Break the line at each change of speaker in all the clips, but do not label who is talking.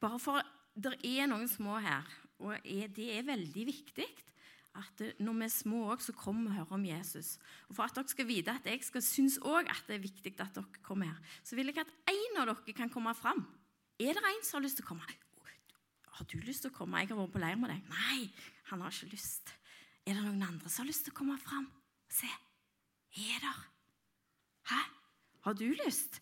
Bare for det er noen små her, og det er veldig viktig at når vi er små også, så vi og hører om Jesus. Og For at dere skal vite at jeg skal synes også at det er viktig at dere kommer her, så vil jeg at en av dere kan komme fram. Er det en som har lyst til å komme? Har du lyst til å komme? Jeg har vært på leir med deg. Nei, han har ikke lyst. Er det noen andre som har lyst til å komme fram? Se, er der? Hæ? Har du lyst?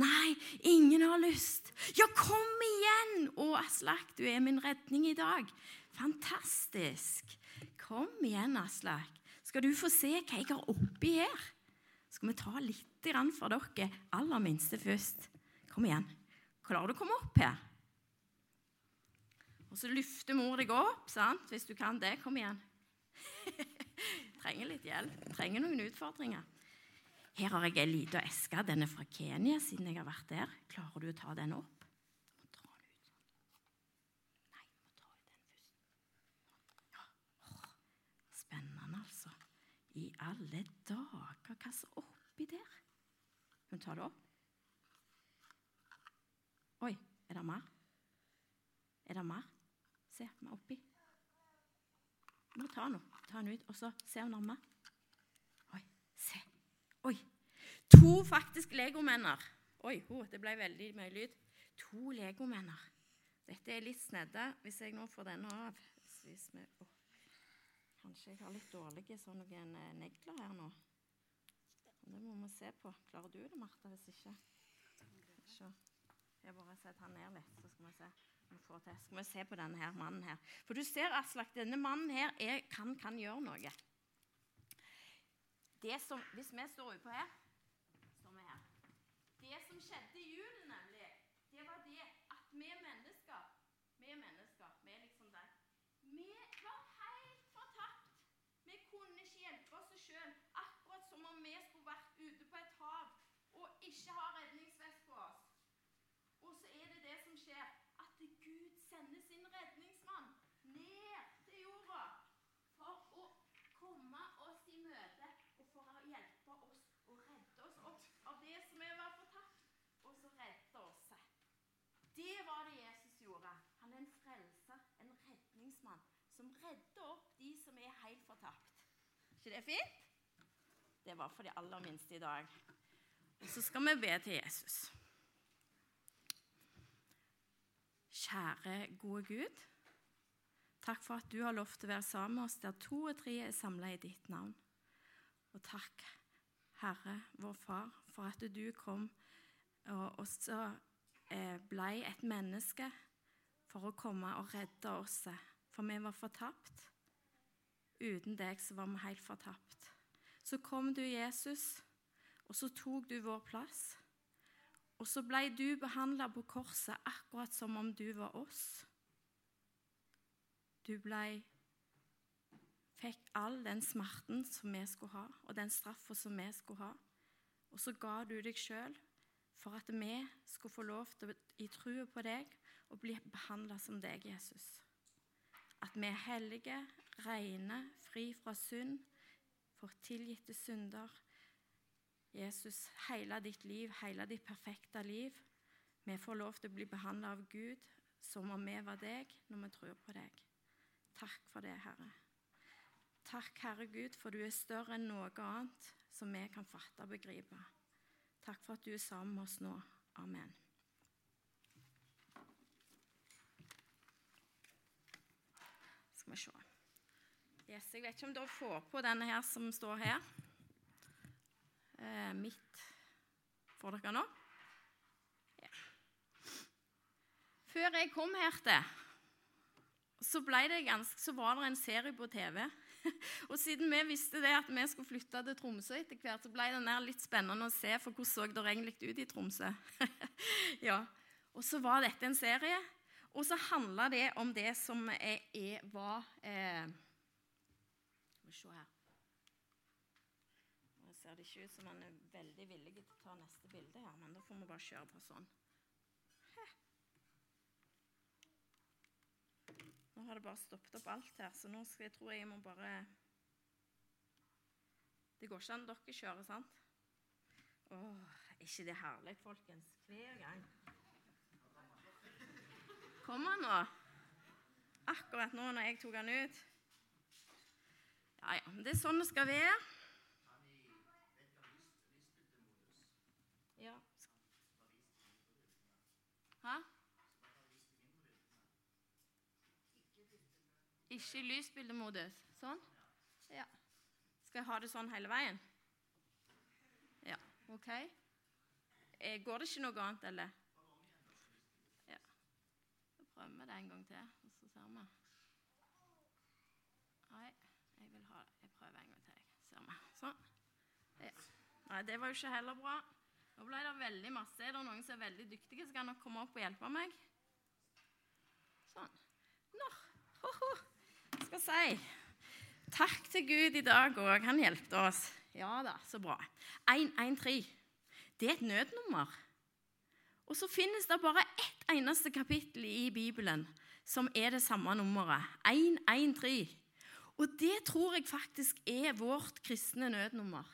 Nei, ingen har lyst. Ja, kom igjen! Å, Aslak, du er min redning i dag. Fantastisk. Kom igjen, Aslak. Skal du få se hva jeg har oppi her? Skal vi ta litt for dere aller minste først? Kom igjen. Klarer du å komme opp her? Og så løfter mor deg opp, sant? hvis du kan det. Kom igjen. Trenger litt hjelp. Trenger noen utfordringer. Her har jeg ei lita eske. Den er fra Kenya, siden jeg har vært der. Klarer du å ta den opp? Altså. I alle dager, hva som er oppi der? Hun tar ta det opp? Oi, er det mer? Er det mer? Se, vi er oppi. Du må ta den Ta den ut, og så se om det er mer. Oi. To faktisk legomenner. Oi, oh, det ble veldig mye lyd. To legomenner. Dette er litt snedde hvis jeg nå får denne av. Vi, oh. Kanskje jeg har litt dårlige sånne eh, negler her nå. Det må vi se på. Klarer du det, Martha? Hvis ikke Se. Jeg bare setter han ned litt, så skal vi se. Skal vi se på denne her mannen her. For du ser, Aslak, denne mannen her er, kan, kan gjøre noe det som, Hvis vi står utpå her står vi her. Det som skjedde i julen, nemlig, det var det at vi mennesker Vi mennesker, vi er liksom deg. Vi var helt fortapt. Vi kunne ikke hjelpe oss sjøl. Akkurat som om vi skulle vært ute på et hav og ikke ha redningsvest på oss. Og så er det det som skjer, at Gud sender sin redningsmann ned til jorda for å komme oss i møte for å hjelpe oss og redde oss opp av det som vi var fortapt, og så redde oss. Det var det Jesus gjorde. Han er en frelser, en redningsmann, som redder opp de som er helt fortapt. ikke det fint? Det var for de aller minste i dag. Så skal vi be til Jesus. Kjære, gode Gud. Takk for at du har lovt å være sammen med oss der to og tre er samla i ditt navn. Og takk, Herre, vår Far, for at du kom og også blei ble et menneske for å komme og redde oss. For vi var fortapt. Uten deg så var vi helt fortapt. Så kom du, Jesus, og så tok du vår plass. Og så ble du behandla på korset akkurat som om du var oss. Du ble fikk all den smerten som vi skulle ha, og den straffa som vi skulle ha. Og så ga du deg sjøl for at vi skulle få lov til, i trua på deg, å bli behandla som deg, Jesus. At vi er hellige, rene, fri fra synd, får tilgitte synder. Jesus, hele ditt liv, hele ditt perfekte liv. Vi får lov til å bli behandla av Gud som om vi var deg, når vi tror på deg. Takk for det, Herre. Takk, Herre Gud, for du er større enn noe annet som vi kan fatte og begripe. Takk for at du er sammen med oss nå. Amen. Vi se. Yes, jeg vet ikke om dere får på denne her som står her. Eh, mitt Får dere nå? Ja. Før jeg kom her til, så, ganske, så var det en serie på TV og siden vi visste det at vi skulle flytte til Tromsø etter hvert, så ble det litt spennende å se, for hvordan så det egentlig ut i Tromsø? ja. Og så var dette en serie, og så handla det om det som er, var eh, Skal vi se her Nå ser det ikke ut som han er veldig villig til å ta neste bilde her, men da får vi bare kjøre på sånn. Nå har det bare stoppet opp alt her, så nå skal jeg, jeg jeg må bare Det går ikke an dere kjører, sant? Åh, er ikke det herlig, folkens? Hver gang. Kom nå? Akkurat nå når jeg tok han ut. Ja, ja. Det er sånn det skal være. Ja. Hæ? Ikke lysbildemodus. Sånn? Ja. Skal jeg ha det sånn hele veien? Ja, OK. Eh, Går det ikke noe annet, eller? Prøver vi det en gang til, og så ser vi. Nei, jeg vil ha Jeg prøver en gang til. jeg. Ser vi. Sånn. Ja. Nei, det var jo ikke heller bra. Nå ble det veldig masse. Er det noen som er veldig dyktige, så kan dere komme opp og hjelpe meg. Sånn. Nå. Jeg Skal si takk til Gud i dag òg. Han hjelpte oss. Ja da, så bra. 113. Det er et nødnummer. Og så finnes det bare ett eneste kapittel i Bibelen som er det samme nummeret. 113. Og det tror jeg faktisk er vårt kristne nødnummer.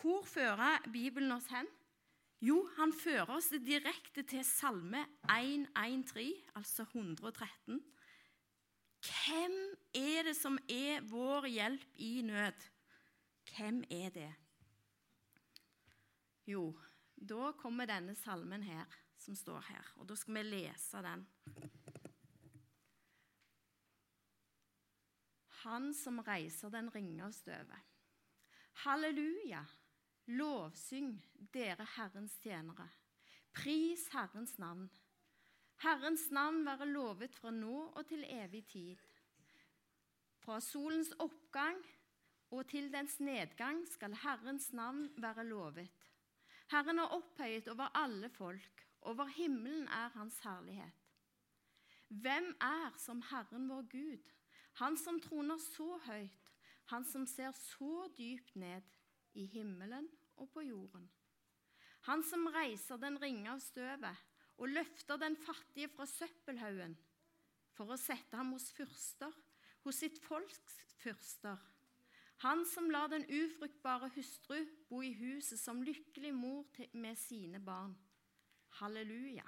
Hvor fører Bibelen oss hen? Jo, han fører oss direkte til Salme 113, altså 113. Hvem er det som er vår hjelp i nød? Hvem er det? Jo, da kommer denne salmen her, som står her, og da skal vi lese den. Han som reiser den ringe av støvet. Halleluja! Lovsyng dere Herrens tjenere. Pris Herrens navn. Herrens navn være lovet fra nå og til evig tid. Fra solens oppgang og til dens nedgang skal Herrens navn være lovet. Herren er opphøyet over alle folk, over himmelen er hans herlighet. Hvem er som Herren vår Gud, han som troner så høyt, han som ser så dypt ned i himmelen og på jorden? Han som reiser den ringe av støvet og løfter den fattige fra søppelhaugen, for å sette ham hos fyrster, hos sitt folks fyrster. Han som lar den ufruktbare hustru bo i huset som lykkelig mor med sine barn. Halleluja.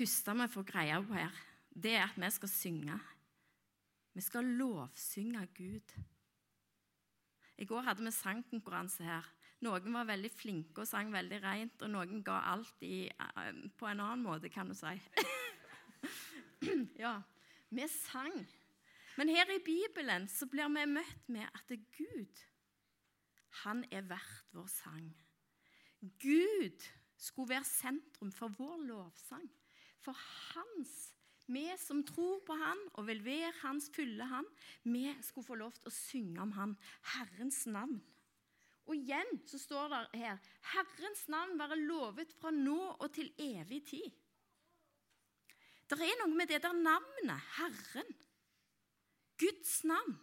første vi får greie på her, det er at vi skal synge. Vi skal lovsynge Gud. I går hadde vi sangkonkurranse her. Noen var veldig flinke og sang veldig rent, og noen ga alt i, eh, på en annen måte, kan du si. ja, vi sang. Men her i Bibelen så blir vi møtt med at det er Gud, han er verdt vår sang. Gud skulle være sentrum for vår lovsang. For hans, vi som tror på han og vil være hans fylle han, vi skulle få lov til å synge om han, Herrens navn. Og igjen så står det her Herrens navn være lovet fra nå og til evig tid. Det er noe med det der navnet, Herren. Guds navn.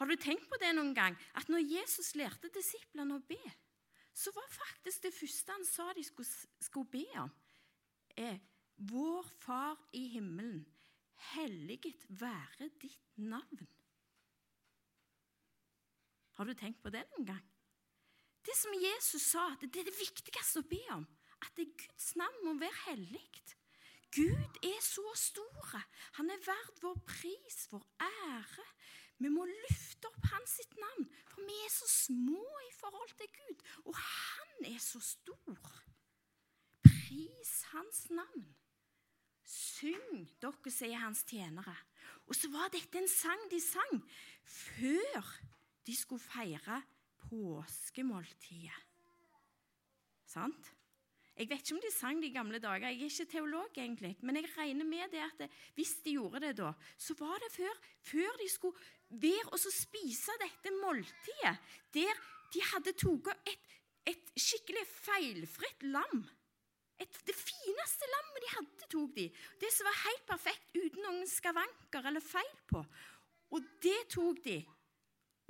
Har du tenkt på det noen gang? At når Jesus lærte disiplene å be, så var faktisk det første han sa de skulle, skulle be om, er Vår Far i himmelen, helliget være ditt navn. Har du tenkt på det noen gang? Det som Jesus sa, det er det viktigste å be om. At det Guds navn må være hellig. Gud er så stor. Han er verd vår pris, vår ære. Vi må løfte opp hans sitt navn, for vi er så små i forhold til Gud. Og han er så stor. Pris hans navn. Syng, dere sier hans tjenere. Og så var dette en sang de sang før de skulle feire påskemåltidet. Sant? Jeg vet ikke om de sang det i gamle dager, jeg er ikke teolog egentlig, men jeg regner med det at det, hvis de gjorde det da, så var det før, før de skulle være og så spise dette måltidet, der de hadde tatt et, et skikkelig feilfritt lam et, det fineste lammet de hadde, tok de. Det som var helt perfekt, uten noen skavanker eller feil på. Og det tok de.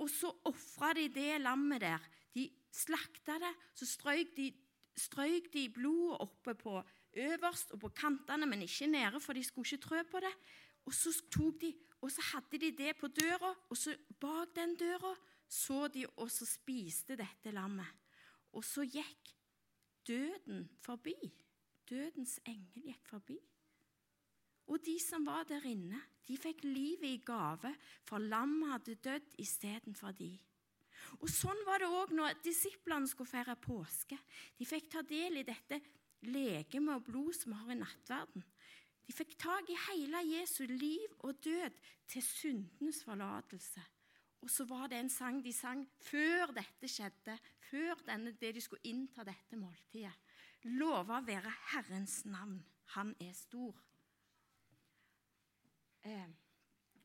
Og så ofra de det lammet der. De slakta det, så strøyk de, strøyk de blodet oppe på øverst og på kantene, men ikke nede, for de skulle ikke trø på det. Og så tok de, og så hadde de det på døra, og så bak den døra så de og så spiste dette lammet. Og så gikk døden forbi. Dødens engel gikk forbi. Og de som var der inne, de fikk livet i gave, for lammet hadde dødd istedenfor de. Og Sånn var det òg når disiplene skulle feire påske. De fikk ta del i dette legeme og blod som vi har i nattverden. De fikk tak i hele Jesu liv og død til syndenes forlatelse. Og så var det en sang de sang før dette skjedde, før denne, det de skulle innta dette måltidet. Lova være Herrens navn. Han er stor. Eh,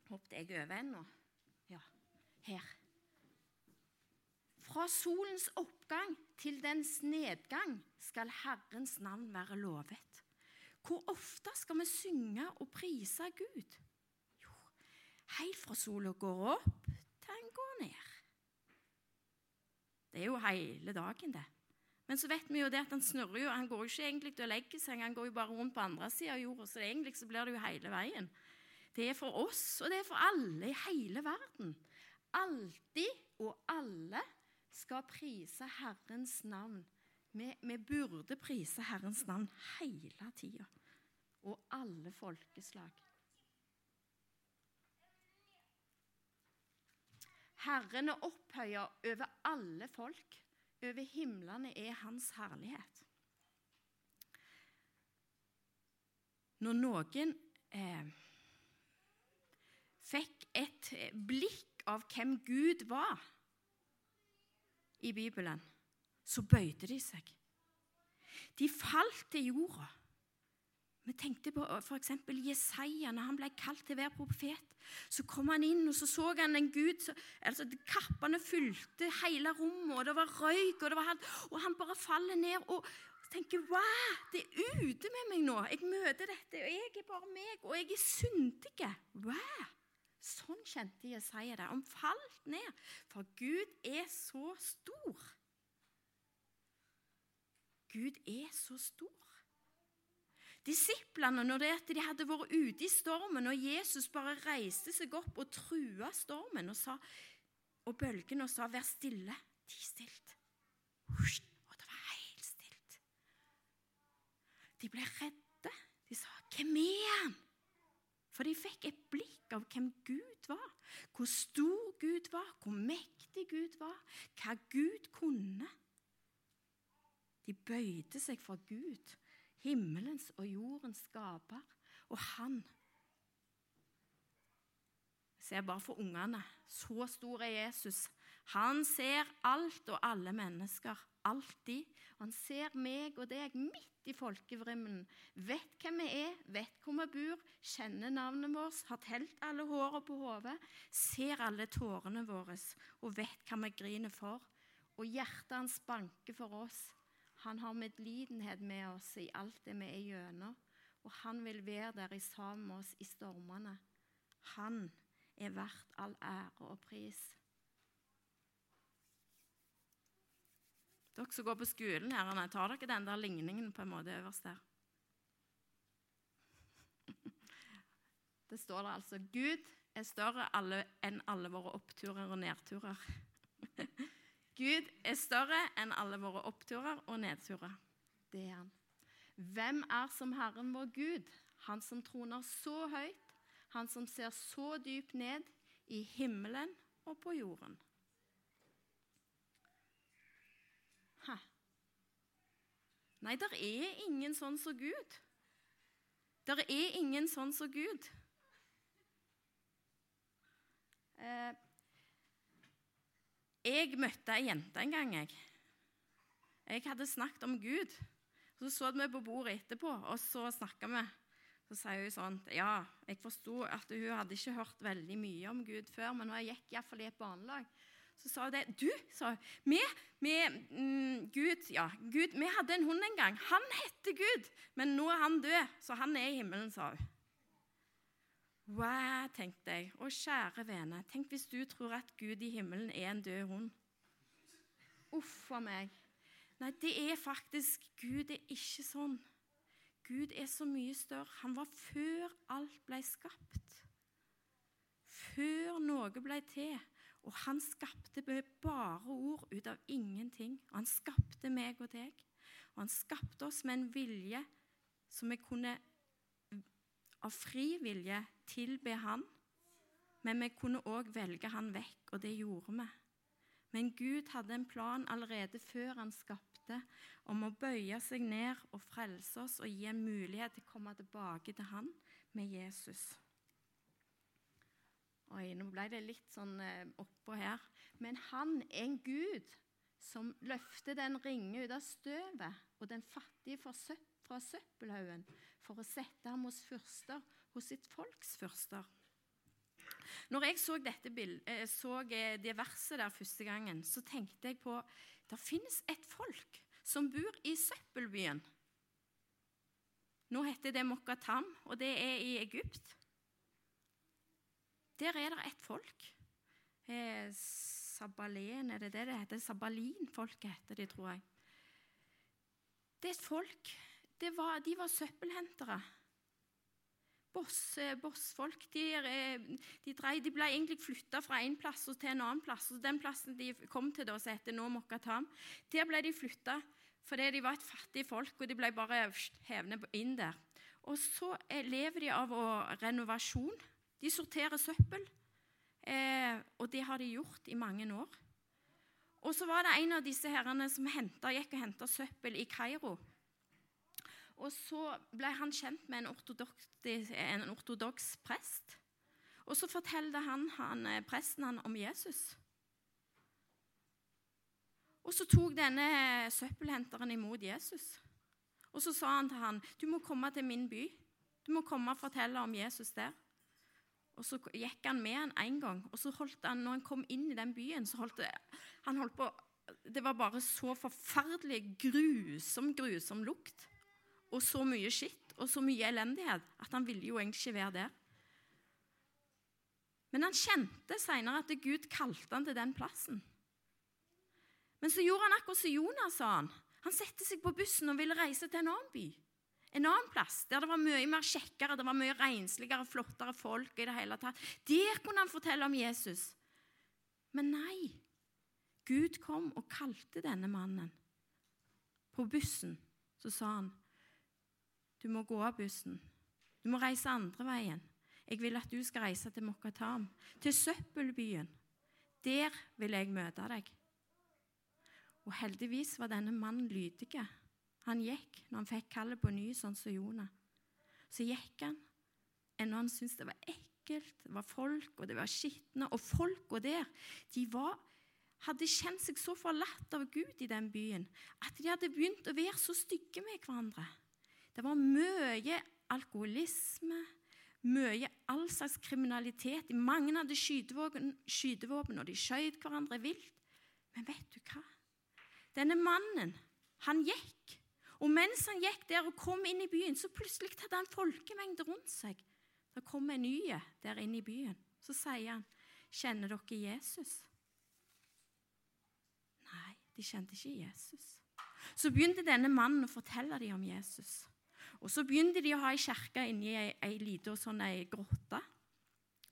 Hoppet jeg over ennå? Ja. Her. Fra solens oppgang til dens nedgang skal Herrens navn være lovet. Hvor ofte skal vi synge og prise Gud? Jo, helt fra sola går opp til den går ned. Det er jo hele dagen, det. Men så vet vi jo det at han snurrer jo, han går jo ikke egentlig til å legge seg, han går jo bare rundt på andre sida av jorda. Så egentlig så blir det jo hele veien. Det er for oss, og det er for alle i hele verden. Alltid og alle skal prise Herrens navn. Vi, vi burde prise Herrens navn hele tida. Og alle folkeslag. Herren er opphøya over alle folk. Over himlene er Hans herlighet. Når noen eh, fikk et blikk av hvem Gud var i Bibelen, så bøyde de seg. De falt til jorda. Vi tenkte på f.eks. Jesaja, når han ble kalt til å være profet. Så kom han inn, og så så han en gud så, altså Kappene fylte hele rommet, og det var røyk, og, det var, og han bare faller ned og tenker Wow, det er ute med meg nå. Jeg møter dette, og jeg er bare meg, og jeg er syndig. Wow. Sånn kjente Jesaja det. Han falt ned, for Gud er så stor. Gud er så stor. Disiplene, når de hadde vært ute i stormen, og Jesus bare reiste seg opp og trua stormen og, sa, og bølgene og sa 'vær stille', de stilt. Og det var helt stilt. De ble redde. De sa 'Hvem er han?' For de fikk et blikk av hvem Gud var, hvor stor Gud var, hvor mektig Gud var, hva Gud kunne. De bøyde seg for Gud, himmelens og jordens skaper, og han ser bare for ungene. Så stor er Jesus. Han ser alt og alle mennesker. Alltid. Og han ser meg og deg midt i folkevrimmen. Vet hvem vi er, vet hvor vi bor, kjenner navnet vårt, har telt alle hårene på hodet, ser alle tårene våre og vet hva vi griner for. Og hjertet hans banker for oss. Han har medlidenhet med oss i alt det vi er gjennom. Og han vil være der sammen med oss i stormene. Han er verdt all ære og pris. Dere som går på skolen her, tar dere den der ligningen på en måte øverst der? Det står der altså Gud er større enn alle våre oppturer og nedturer. Gud er større enn alle våre oppturer og nedturer. Det er han. Hvem er som Herren vår Gud, han som troner så høyt, han som ser så dypt ned i himmelen og på jorden? Hæ? Nei, der er ingen sånn som Gud. Der er ingen sånn som Gud. Eh, jeg møtte ei jente en gang. Jeg Jeg hadde snakket om Gud. Så så vi på bordet etterpå, og så snakka vi. Så sier hun sånn Ja, jeg forsto at hun hadde ikke hørt veldig mye om Gud før, men hun gikk iallfall i et barnelag. Så sa hun det. 'Du', sa hun. Vi, mm, Gud, ja, Gud, vi hadde en hund en gang. Han heter Gud, men nå er han død, så han er i himmelen', sa hun. Wow, tenkte jeg. Å, kjære vene, tenk hvis du tror at Gud i himmelen er en død hund. Uff a meg. Nei, det er faktisk Gud er ikke sånn. Gud er så mye større. Han var før alt ble skapt. Før noe ble til. Og han skapte bare ord ut av ingenting. Og han skapte meg og deg. Og han skapte oss med en vilje som vi kunne av fri vilje tilbe han. Men vi kunne òg velge han vekk, og det gjorde vi. Men Gud hadde en plan allerede før han skapte, om å bøye seg ned og frelse oss og gi en mulighet til å komme tilbake til han med Jesus. Oi, nå ble det litt sånn eh, oppå her. Men han er en gud som løfter den ringe ut av støvet og den fattige fra søppelhaugen for å sette ham hos fyrster, hos sitt folks fyrster. Når jeg så, bildet, eh, så eh, det verset der første gangen, så tenkte jeg på det finnes et folk som bor i søppelbyen. Nå heter det Mokatam, og det er i Egypt. Der er det et folk. Eh, Sabalen, er det det det heter? Sabalin-folket heter de, tror jeg. Det er et folk. Var, de var søppelhentere. Boss, eh, bossfolk. De, de, de, ble egentlig flytta fra en plass til en annen plass. Og den plassen de kom til, da, som heter nå der ble de flytta fordi de var et fattig folk, og de ble bare hevnet inn der. Og så eh, lever de av renovasjon. De sorterer søppel, eh, og det har de gjort i mange år. Og så var det en av disse herrene som hentet, gikk og henta søppel i Kairo. Og så ble han kjent med en ortodoks, prest. Og så fortalte han, han, eh, presten han om Jesus. Og så tok denne søppelhenteren imot Jesus. Og så sa han til han, 'Du må komme til min by. Du må komme og fortelle om Jesus der.' Og Så gikk han med han en gang. og så holdt han, når han kom inn i den byen, så holdt det, han holdt på, det var bare så forferdelig grusom, grusom lukt. Og så mye skitt og så mye elendighet at han ville jo egentlig ikke være der. Men han kjente senere at Gud kalte han til den plassen. Men så gjorde han akkurat som Jonas sa. Han Han satte seg på bussen og ville reise til en annen by en annen plass, der det var mye mer kjekkere, det var mye rensligere, flottere folk. i det hele tatt. Der kunne han fortelle om Jesus. Men nei. Gud kom og kalte denne mannen. På bussen så sa han, 'Du må gå av bussen. Du må reise andre veien. Jeg vil at du skal reise til Mokatam, til søppelbyen. Der vil jeg møte deg.' Og heldigvis var denne mannen lydig. Han gikk når han fikk kallet på ny, sånn som Jonah. Så gikk han ennå han syntes det var ekkelt, det var folk, og det var skitne. Og folka der de var, hadde kjent seg så forlatt av Gud i den byen at de hadde begynt å være så stygge med hverandre. Det var mye alkoholisme, mye all slags kriminalitet. Mange hadde skytevåpen, skytevåpen og de skjøt hverandre vilt. Men vet du hva? Denne mannen, han gikk. Og mens han gikk der og kom inn i byen, så plutselig hadde han folkemengde rundt seg. Det kom en ny der inne i byen. Så sier han, 'Kjenner dere Jesus?' Nei, de kjente ikke Jesus. Så begynte denne mannen å fortelle dem om Jesus. Og Så begynte de å ha ei kirke inni ei, ei lita sånn grotte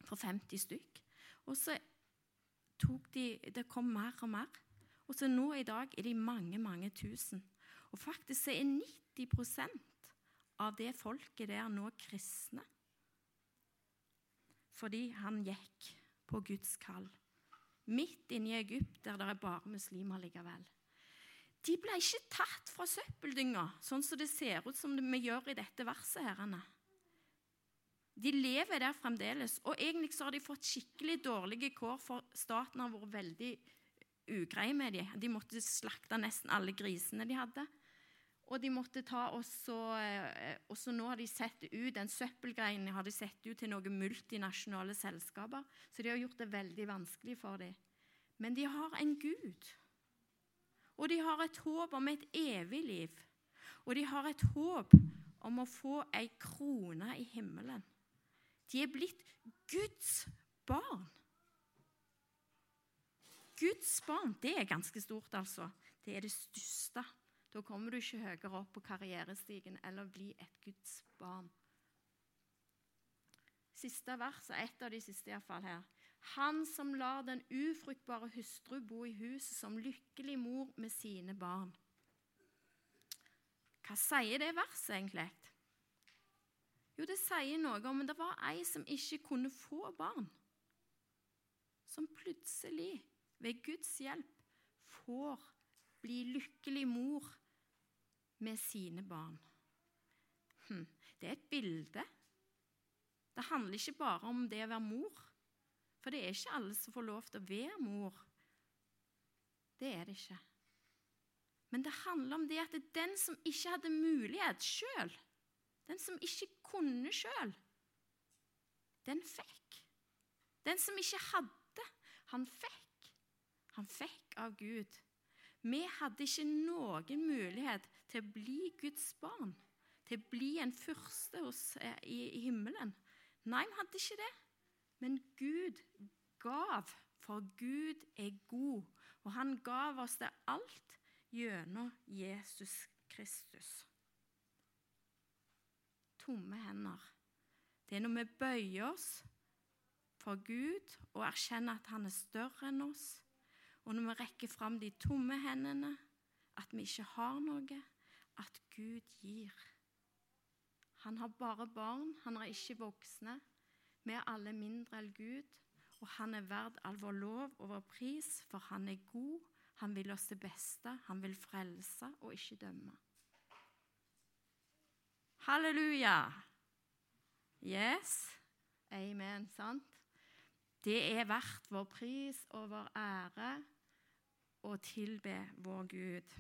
for 50 stykk. Og så tok de Det kom mer og mer. Og så nå i dag er de mange, mange tusen. Og faktisk er 90% av det folket der nå kristne. Fordi han gikk på Guds kall. Midt inne i Egypt, der det er bare muslimer likevel. De ble ikke tatt fra søppeldynga, sånn som det ser ut som vi gjør i dette verset. herrene. De lever der fremdeles, og egentlig så har de fått skikkelig dårlige kår, for staten har vært veldig ugrei med dem. De måtte slakte nesten alle grisene de hadde. Og de måtte ta også, eh, også Nå har de sett ut den søppelgreinen har de sett ut til noen multinasjonale selskaper. Så de har gjort det veldig vanskelig for dem. Men de har en Gud. Og de har et håp om et evig liv. Og de har et håp om å få ei krone i himmelen. De er blitt Guds barn. Guds barn, det er ganske stort, altså. Det er det største. Da kommer du ikke høyere opp på karrierestigen eller bli et Guds barn. Siste vers, et av de siste iallfall her. Han som lar den ufruktbare hustru bo i huset som lykkelig mor med sine barn. Hva sier det verset egentlig? Jo, det sier noe om at det var ei som ikke kunne få barn, som plutselig, ved Guds hjelp, får bli lykkelig mor med sine barn. Hm, det er et bilde. Det handler ikke bare om det å være mor. For det er ikke alle som får lov til å være mor. Det er det ikke. Men det handler om det at det er den som ikke hadde mulighet sjøl, den som ikke kunne sjøl, den fikk. Den som ikke hadde, han fikk. Han fikk av Gud. Vi hadde ikke noen mulighet til å bli Guds barn, til å bli en fyrste hos, eh, i, i himmelen. Nei, vi hadde ikke det. Men Gud gav, for Gud er god, og han gav oss det alt gjennom Jesus Kristus. Tomme hender. Det er når vi bøyer oss for Gud og erkjenner at han er større enn oss, og når vi rekker fram de tomme hendene, at vi ikke har noe, at Gud gir. Han har bare barn, han har ikke voksne. Vi er alle mindre enn Gud, og han er verd all vår lov og vår pris, for han er god, han vil oss det beste, han vil frelse og ikke dømme. Halleluja! Yes. Amen. Sant? Det er verdt vår pris og vår ære å tilbe vår Gud.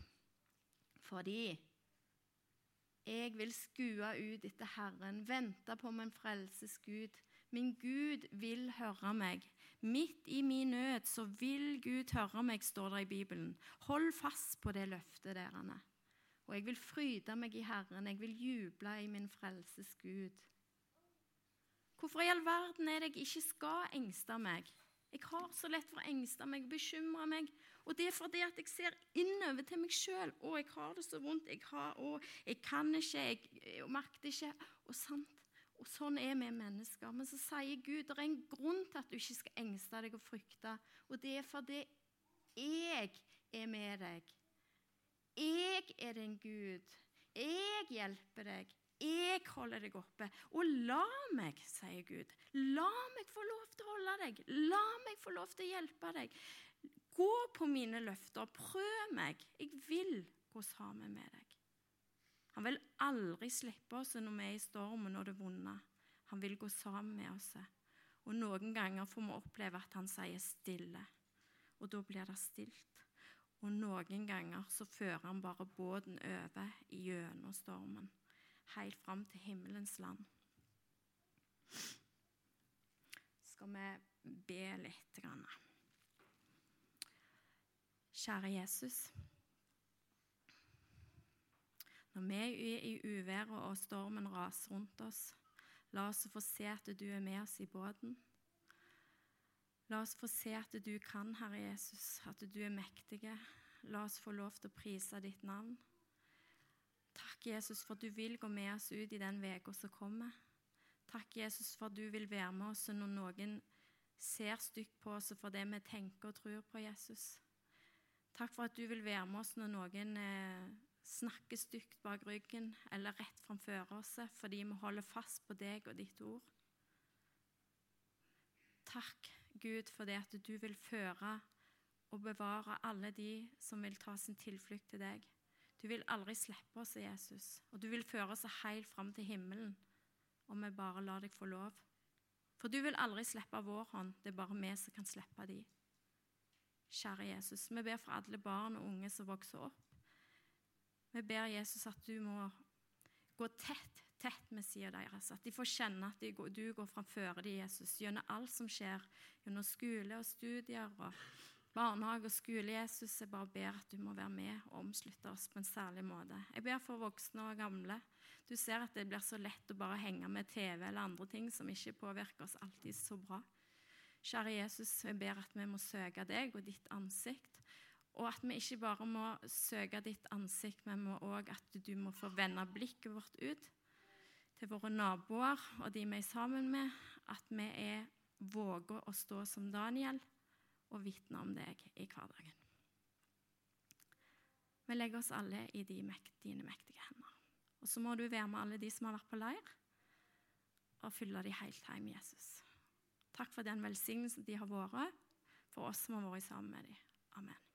Fordi jeg vil skue ut etter Herren, vente på min frelses Gud. Min Gud vil høre meg. Midt i min nød så vil Gud høre meg, står det i Bibelen. Hold fast på det løftet derene. Og jeg vil fryde meg i Herren, jeg vil juble i min frelses Gud. Hvorfor i all verden er det jeg ikke skal engste meg? Jeg har så lett for å engste meg, bekymre meg. Og det er fordi at jeg ser innover til meg sjøl. 'Å, jeg har det så vondt. Jeg, har, å, jeg kan ikke. Jeg, jeg makter ikke.' Og sant. Og sånn er vi mennesker. Men så sier Gud det er en grunn til at du ikke skal engste deg og frykte. Og det er fordi jeg er med deg. Jeg er din Gud. Jeg hjelper deg. Jeg holder deg oppe. Og la meg, sier Gud, la meg få lov til å holde deg. La meg få lov til å hjelpe deg. Gå på mine løfter. Prøv meg. Jeg vil gå sammen med deg. Han vil aldri slippe oss når vi er i stormen og det vonde. Han vil gå sammen med oss. Og Noen ganger får vi oppleve at han sier 'stille', og da blir det stilt. Og noen ganger så fører han bare båten over gjennom stormen, helt fram til himmelens land. Skal vi be litt? Kjære Jesus. Når vi er i uværet og stormen raser rundt oss, la oss få se at du er med oss i båten. La oss få se at du kan, Herre Jesus, at du er mektige. La oss få lov til å prise ditt navn. Takk, Jesus, for at du vil gå med oss ut i den uka som kommer. Takk, Jesus, for at du vil være med oss når noen ser stygt på oss for det vi tenker og tror på, Jesus. Takk for at du vil være med oss når noen eh, snakker stygt bak ryggen eller rett framfor oss fordi vi holder fast på deg og ditt ord. Takk, Gud, for det at du vil føre og bevare alle de som vil ta sin tilflukt til deg. Du vil aldri slippe oss, Jesus, og du vil føre oss helt fram til himmelen om vi bare lar deg få lov. For du vil aldri slippe vår hånd, det er bare vi som kan slippe de. Kjære Jesus, vi ber for alle barn og unge som vokser opp. Vi ber Jesus at du må gå tett, tett med sida deres. At de får kjenne at du går framfor dem, Jesus, gjennom alt som skjer. Gjennom skole og studier og barnehage og skole. Jesus, jeg bare ber at du må være med og omslutte oss på en særlig måte. Jeg ber for voksne og gamle. Du ser at det blir så lett å bare henge med TV eller andre ting som ikke påvirker oss alltid så bra. Kjære Jesus, jeg ber at vi må søke deg og ditt ansikt. Og at vi ikke bare må søke ditt ansikt, men òg at du må få vende blikket vårt ut til våre naboer og de vi er sammen med. At vi er
våger å stå som Daniel og vitne om deg i hverdagen. Vi legger oss alle i de mekt, dine mektige hender. Og så må du være med alle de som har vært på leir, og fylle de helt hjem, Jesus. Takk for den velsignelsen de har vært for oss som har vært sammen med dem. Amen.